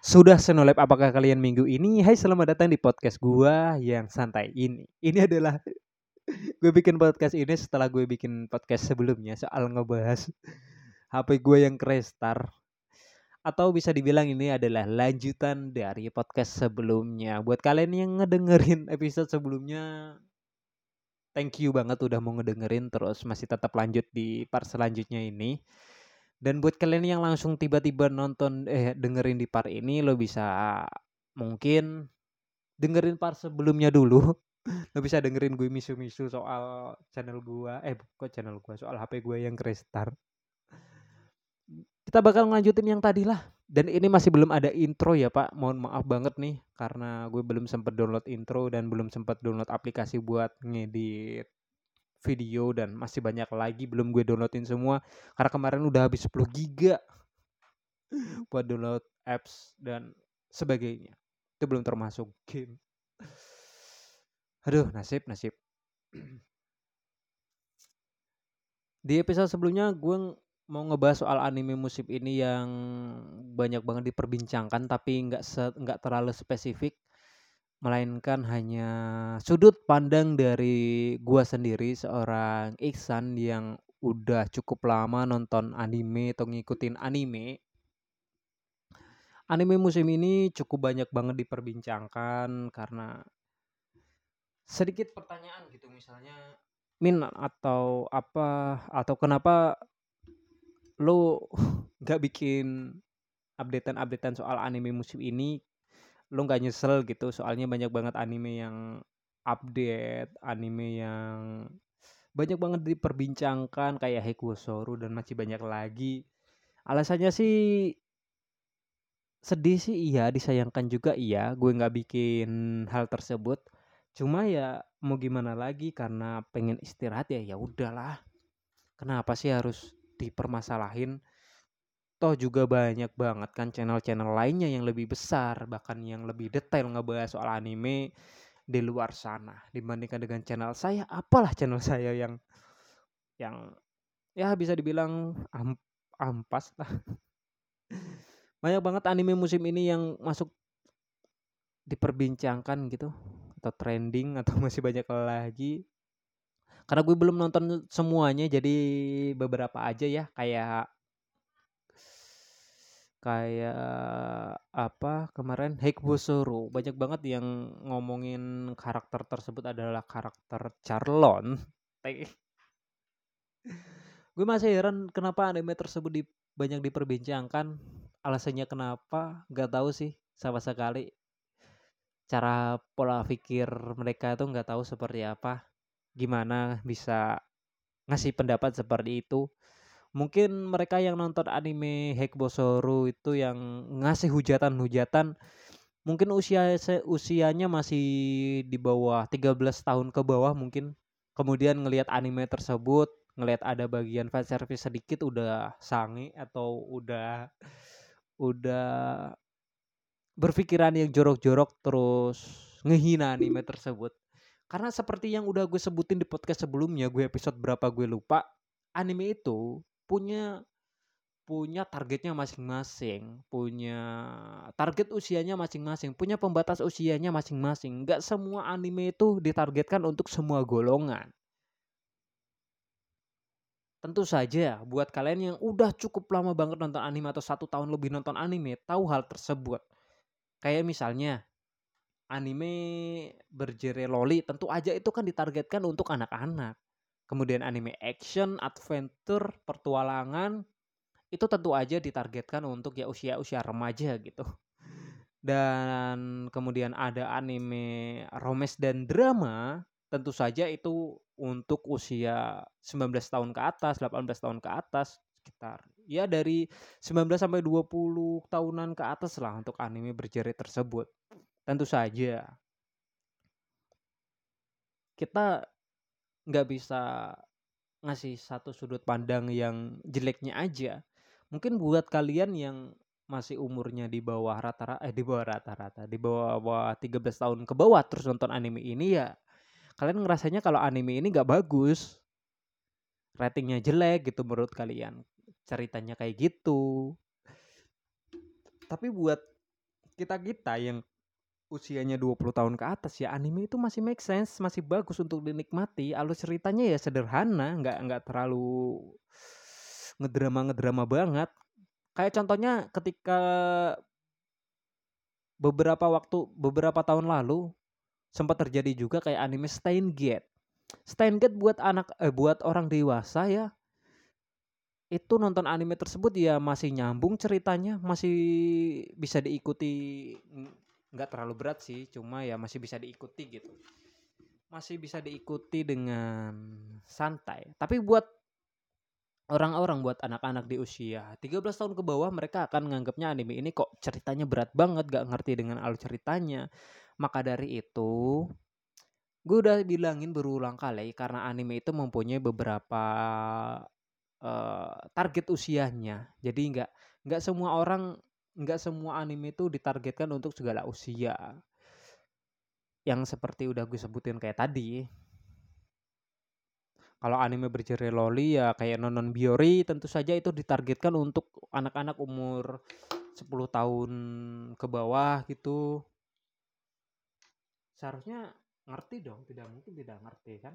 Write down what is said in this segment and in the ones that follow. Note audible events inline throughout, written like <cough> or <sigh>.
Sudah senolep apakah kalian minggu ini? Hai selamat datang di podcast gua yang santai ini. Ini adalah <laughs> gue bikin podcast ini setelah gue bikin podcast sebelumnya soal ngebahas HP gue yang Crestar. Atau bisa dibilang ini adalah lanjutan dari podcast sebelumnya. Buat kalian yang ngedengerin episode sebelumnya, thank you banget udah mau ngedengerin terus masih tetap lanjut di part selanjutnya ini. Dan buat kalian yang langsung tiba-tiba nonton eh dengerin di part ini lo bisa mungkin dengerin part sebelumnya dulu. <laughs> lo bisa dengerin gue misu-misu soal channel gua eh kok channel gua soal HP gue yang Crestar. Kita bakal ngelanjutin yang tadi lah. Dan ini masih belum ada intro ya Pak. Mohon maaf banget nih karena gue belum sempat download intro dan belum sempat download aplikasi buat ngedit video dan masih banyak lagi belum gue downloadin semua. Karena kemarin udah habis 10 giga <laughs> buat download apps dan sebagainya. Itu belum termasuk game. Aduh nasib nasib. <clears throat> Di episode sebelumnya gue mau ngebahas soal anime musim ini yang banyak banget diperbincangkan tapi nggak nggak terlalu spesifik melainkan hanya sudut pandang dari gua sendiri seorang Iksan yang udah cukup lama nonton anime atau ngikutin anime. Anime musim ini cukup banyak banget diperbincangkan karena sedikit pertanyaan gitu misalnya Min atau apa atau kenapa lo <laughs> nggak bikin updatean-updatean soal anime musim ini lu nggak nyesel gitu soalnya banyak banget anime yang update anime yang banyak banget diperbincangkan kayak Hekusoru dan masih banyak lagi. Alasannya sih sedih sih iya disayangkan juga iya gue nggak bikin hal tersebut. Cuma ya mau gimana lagi karena pengen istirahat ya ya udahlah. Kenapa sih harus dipermasalahin toh juga banyak banget kan channel-channel lainnya yang lebih besar bahkan yang lebih detail ngebahas soal anime di luar sana dibandingkan dengan channel saya. Apalah channel <laughs> saya yang yang ya bisa dibilang am, ampas lah. <laughs> Banyak banget anime musim ini yang masuk diperbincangkan gitu atau trending <laughs> atau masih banyak lagi. Karena gue belum nonton semuanya jadi beberapa aja ya kayak kayak apa kemarin Hikbusuru. Banyak banget yang ngomongin karakter tersebut adalah karakter Charlon. <laughs> Gue masih heran kenapa anime tersebut di, banyak diperbincangkan. Alasannya kenapa? Nggak tahu sih sama sekali. Cara pola pikir mereka itu nggak tahu seperti apa. Gimana bisa ngasih pendapat seperti itu mungkin mereka yang nonton anime Hekbosoru itu yang ngasih hujatan-hujatan mungkin usia usianya masih di bawah 13 tahun ke bawah mungkin. Kemudian ngelihat anime tersebut ngelihat ada bagian fan service sedikit udah sange atau udah udah berpikiran yang jorok-jorok terus ngehina anime tersebut. Karena seperti yang udah gue sebutin di podcast sebelumnya gue episode berapa gue lupa anime itu punya punya targetnya masing-masing, punya target usianya masing-masing, punya pembatas usianya masing-masing. Gak semua anime itu ditargetkan untuk semua golongan. Tentu saja buat kalian yang udah cukup lama banget nonton anime atau satu tahun lebih nonton anime, tahu hal tersebut. Kayak misalnya anime berjere loli, tentu aja itu kan ditargetkan untuk anak-anak kemudian anime action, adventure, pertualangan itu tentu aja ditargetkan untuk ya usia-usia remaja gitu. Dan kemudian ada anime romance dan drama, tentu saja itu untuk usia 19 tahun ke atas, 18 tahun ke atas sekitar ya dari 19 sampai 20 tahunan ke atas lah untuk anime berjari tersebut. Tentu saja kita nggak bisa ngasih satu sudut pandang yang jeleknya aja. Mungkin buat kalian yang masih umurnya di bawah rata-rata eh di bawah rata-rata, di bawah, bawah 13 tahun ke bawah terus nonton anime ini ya kalian ngerasanya kalau anime ini nggak bagus. Ratingnya jelek gitu menurut kalian. Ceritanya kayak gitu. Tapi buat kita-kita yang usianya 20 tahun ke atas ya anime itu masih make sense, masih bagus untuk dinikmati. Alur ceritanya ya sederhana, nggak nggak terlalu ngedrama-ngedrama banget. Kayak contohnya ketika beberapa waktu beberapa tahun lalu sempat terjadi juga kayak anime Steins Gate. Steins Gate buat anak eh buat orang dewasa ya itu nonton anime tersebut ya masih nyambung ceritanya, masih bisa diikuti nggak terlalu berat sih, cuma ya masih bisa diikuti gitu. Masih bisa diikuti dengan santai. Tapi buat orang-orang buat anak-anak di usia 13 tahun ke bawah mereka akan menganggapnya anime ini kok ceritanya berat banget gak ngerti dengan alur ceritanya maka dari itu gue udah bilangin berulang kali karena anime itu mempunyai beberapa uh, target usianya jadi nggak nggak semua orang nggak semua anime itu ditargetkan untuk segala usia yang seperti udah gue sebutin kayak tadi kalau anime bergenre loli ya kayak Nonon Biori tentu saja itu ditargetkan untuk anak-anak umur 10 tahun ke bawah gitu. Seharusnya ngerti dong, tidak mungkin tidak ngerti kan?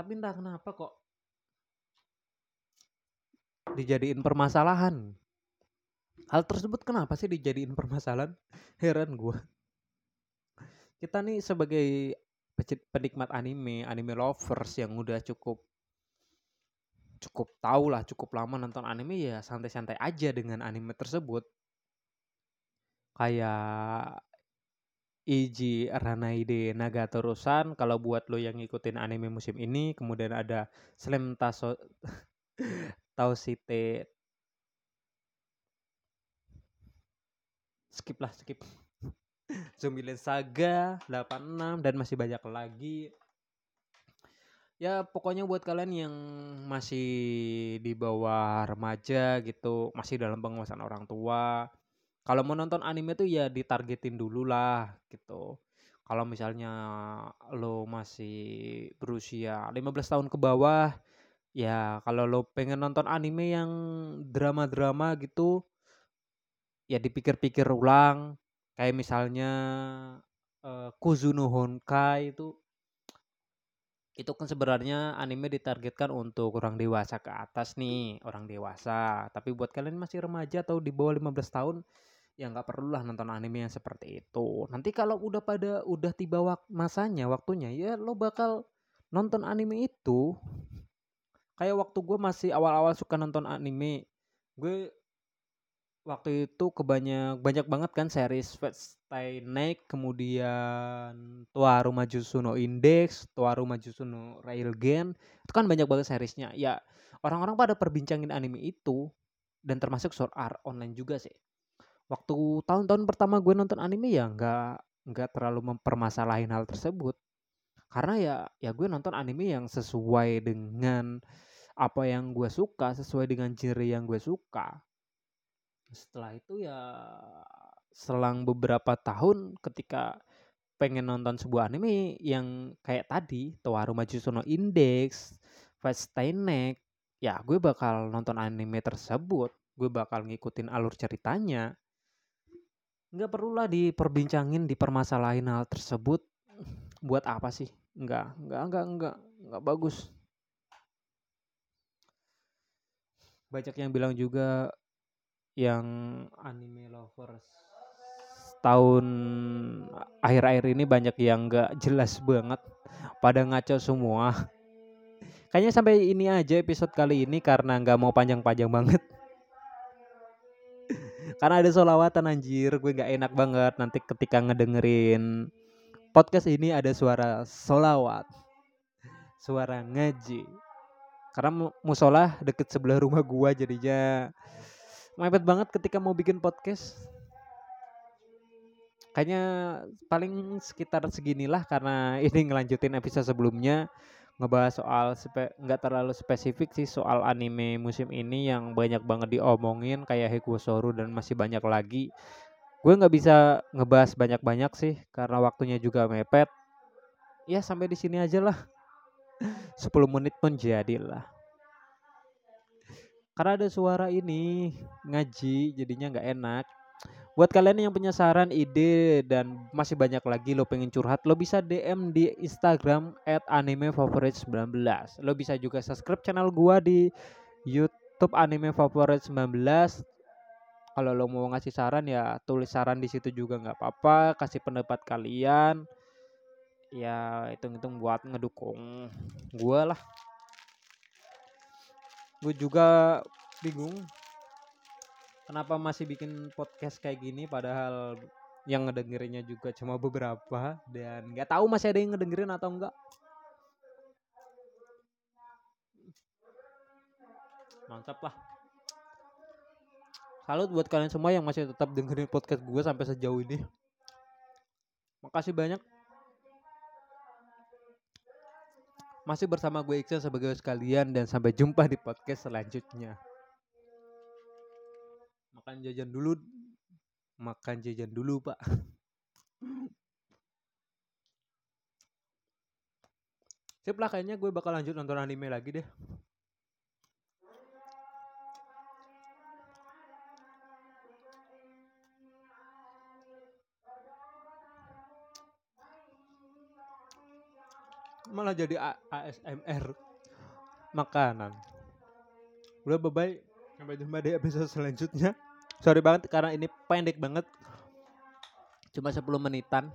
Tapi entah kenapa kok dijadiin permasalahan Hal tersebut kenapa sih dijadiin permasalahan? <laughs> Heran gue. Kita nih sebagai penikmat anime, anime lovers yang udah cukup cukup tahu lah, cukup lama nonton anime ya santai-santai aja dengan anime tersebut. Kayak Iji Ranaide Nagatorusan kalau buat lo yang ngikutin anime musim ini kemudian ada Slam Taso <laughs> Tausite. Skip lah skip. Zombieland Saga 86 dan masih banyak lagi. Ya pokoknya buat kalian yang masih di bawah remaja gitu masih dalam penguasaan orang tua kalau mau nonton anime tuh ya ditargetin dulu lah gitu. Kalau misalnya lo masih berusia 15 tahun ke bawah ya kalau lo pengen nonton anime yang drama-drama gitu ya dipikir-pikir ulang. Kayak misalnya uh, Kuzuno Honkai itu itu kan sebenarnya anime ditargetkan untuk orang dewasa ke atas nih orang dewasa. Tapi buat kalian masih remaja atau di bawah 15 tahun ya nggak perlu lah nonton anime yang seperti itu nanti kalau udah pada udah tiba wak masanya waktunya ya lo bakal nonton anime itu kayak waktu gue masih awal-awal suka nonton anime gue waktu itu kebanyak banyak banget kan series Stay Night kemudian Tuaru Majusu no Index, Tuaru Majusu no Railgun itu kan banyak banget seriesnya. Ya orang-orang pada perbincangin anime itu dan termasuk Sword Art Online juga sih. Waktu tahun-tahun pertama gue nonton anime ya nggak nggak terlalu mempermasalahin hal tersebut. Karena ya ya gue nonton anime yang sesuai dengan apa yang gue suka sesuai dengan genre yang gue suka. Setelah itu ya selang beberapa tahun ketika pengen nonton sebuah anime yang kayak tadi Towaru Majusono Index, Fast Neck, ya gue bakal nonton anime tersebut, gue bakal ngikutin alur ceritanya. Nggak perlulah diperbincangin, dipermasalahin hal tersebut. Buat apa sih? Nggak, nggak, nggak, nggak, nggak bagus. Banyak yang bilang juga yang anime lovers tahun akhir-akhir ini banyak yang gak jelas banget pada ngaco semua kayaknya sampai ini aja episode kali ini karena nggak mau panjang-panjang banget karena ada solawatan anjir. Gue gak enak banget nanti ketika ngedengerin podcast ini ada suara solawat. Suara ngaji. Karena musola deket sebelah rumah gua jadinya. Mepet banget ketika mau bikin podcast. Kayaknya paling sekitar seginilah karena <laughs> ini ngelanjutin episode sebelumnya ngebahas soal nggak terlalu spesifik sih soal anime musim ini yang banyak banget diomongin kayak Soru dan masih banyak lagi. Gue nggak bisa ngebahas banyak-banyak sih karena waktunya juga mepet. Ya sampai di sini aja lah. <laughs> 10 menit pun jadilah karena ada suara ini ngaji jadinya nggak enak buat kalian yang punya saran ide dan masih banyak lagi lo pengen curhat lo bisa DM di Instagram at anime favorit 19 lo bisa juga subscribe channel gua di YouTube anime favorit 19 kalau lo mau ngasih saran ya tulis saran di situ juga nggak apa-apa. Kasih pendapat kalian. Ya hitung-hitung buat ngedukung gue lah. Gue juga bingung kenapa masih bikin podcast kayak gini? Padahal yang ngedengerinnya juga cuma beberapa dan nggak tahu masih ada yang ngedengerin atau enggak mantap lah. Salut buat kalian semua yang masih tetap dengerin podcast gue sampai sejauh ini. Makasih banyak. Masih bersama gue Iksan sebagai sekalian dan sampai jumpa di podcast selanjutnya. Makan jajan dulu. Makan jajan dulu, Pak. Sip lah kayaknya gue bakal lanjut nonton anime lagi deh. malah jadi A ASMR makanan. Udah bye bye. Sampai jumpa di episode selanjutnya. Sorry banget karena ini pendek banget. Cuma 10 menitan.